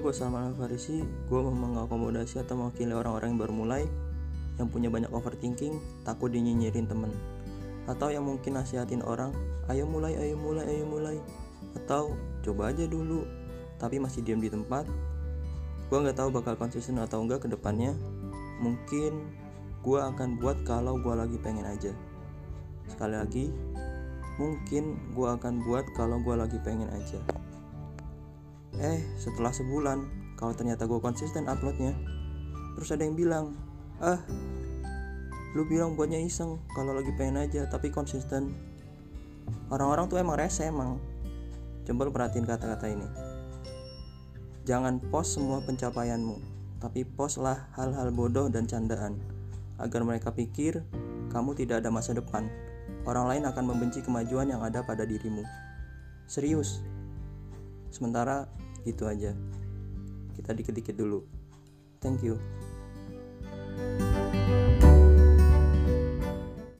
gue Salman Al-Farisi. Gue mau mengakomodasi atau mewakili orang-orang yang baru mulai Yang punya banyak overthinking Takut dinyinyirin temen. Atau yang mungkin nasihatin orang Ayo mulai, ayo mulai, ayo mulai. Atau coba aja dulu Tapi masih diam di tempat. Gue nggak tahu bakal konsisten atau enggak ke depannya. Mungkin gue akan buat kalau gue lagi pengen aja. Sekali lagi Mungkin gue akan buat kalau gue lagi pengen aja Eh, setelah sebulan, kalau ternyata gue konsisten uploadnya, terus ada yang bilang, ah, lu bilang buatnya iseng, kalau lagi pengen aja, tapi konsisten. Orang-orang tuh emang rese emang. Coba lu perhatiin kata-kata ini. Jangan post semua pencapaianmu, tapi postlah hal-hal bodoh dan candaan, agar mereka pikir kamu tidak ada masa depan. Orang lain akan membenci kemajuan yang ada pada dirimu. Serius. Sementara gitu aja. Kita dikit-dikit dulu. Thank you